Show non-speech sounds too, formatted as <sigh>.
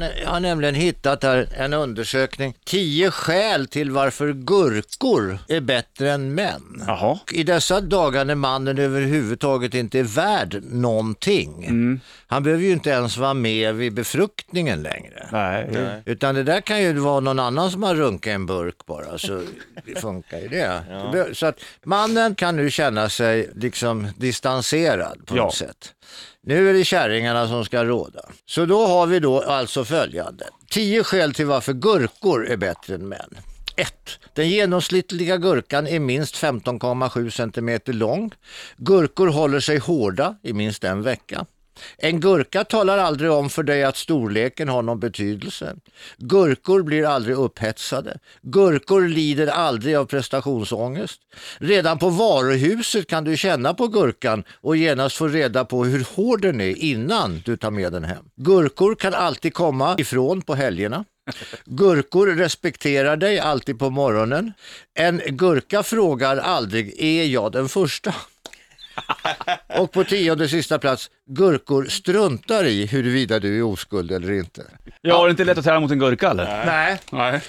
Jag har nämligen hittat här en undersökning. 10 skäl till varför gurkor är bättre än män. Jaha. I dessa dagar när mannen överhuvudtaget inte är värd någonting. Han behöver ju inte ens vara med vid befruktningen längre. Nej. Utan det där kan ju vara någon annan som har runkat en burk bara, så funkar ju det. Be- Så att mannen kan nu känna sig liksom distanserad på Ja. något sätt. Nu är det kärringarna som ska råda. Så då har vi då alltså följande. Tio skäl till varför gurkor är bättre än män. 1. Den genomsnittliga gurkan är minst 15,7 cm lång. Gurkor håller sig hårda i minst en vecka. En gurka talar aldrig om för dig att storleken har någon betydelse. Gurkor blir aldrig upphetsade. Gurkor lider aldrig av prestationsångest. Redan på varuhuset kan du känna på gurkan och genast få reda på hur hård den är innan du tar med den hem. Gurkor kan alltid komma ifrån på helgerna. Gurkor respekterar dig alltid på morgonen. En gurka frågar aldrig, är jag den första? <laughs> Och på tionde sista plats, gurkor struntar i huruvida du är oskuld eller inte. Ja, det är inte lätt att tära mot en gurka eller? Nej. Nej.